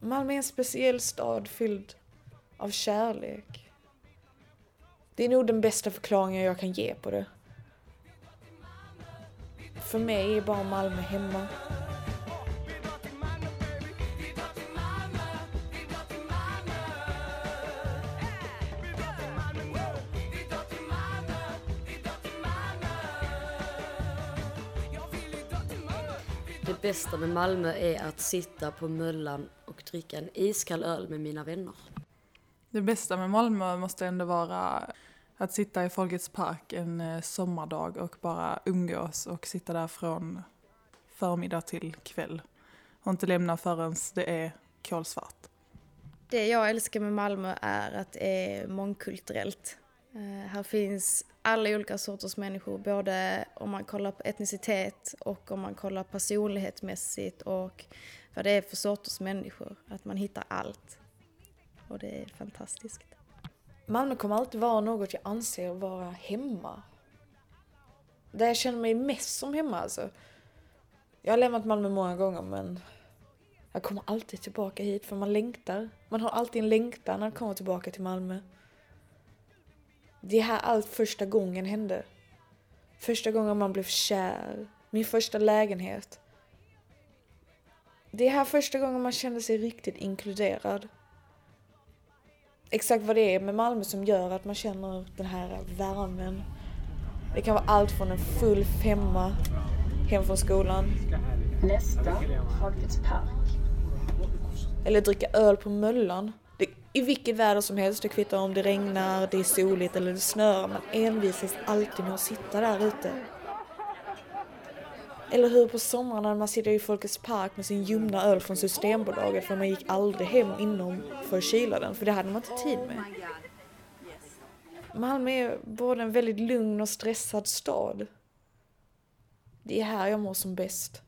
Malmö är en speciell stad fylld av kärlek. Det är nog den bästa förklaringen jag kan ge på det. För mig är bara Malmö hemma. Det bästa med Malmö är att sitta på Möllan och dricka en iskall öl med mina vänner. Det bästa med Malmö måste ändå vara att sitta i Folkets park en eh, sommardag och bara umgås och sitta där från förmiddag till kväll. Och inte lämna förrän det är kolsvart. Det jag älskar med Malmö är att det är mångkulturellt. Eh, här finns alla olika sorters människor, både om man kollar på etnicitet och om man kollar personlighetsmässigt och vad det är för sorters människor. Att man hittar allt. Och det är fantastiskt. Malmö kommer alltid vara något jag anser vara hemma. Där jag känner mig mest som hemma alltså. Jag har lämnat Malmö många gånger men jag kommer alltid tillbaka hit för man längtar. Man har alltid en längtan när man kommer tillbaka till Malmö. Det är här allt första gången hände. Första gången man blev kär. Min första lägenhet. Det är här första gången man kände sig riktigt inkluderad. Exakt vad det är med Malmö som gör att man känner den här värmen. Det kan vara allt från en full femma hem från skolan. Nästa, Folkets park. Eller dricka öl på Möllan. I vilket väder som helst, det kvittar om det regnar, det är soligt eller det snöar. Man envisas alltid med att sitta där ute. Eller hur på sommaren när man sitter i Folkets park med sin ljumna öl från Systembolaget för man gick aldrig hem inom för att kyla den, för det hade man inte tid med. Malmö är både en väldigt lugn och stressad stad. Det är här jag mår som bäst.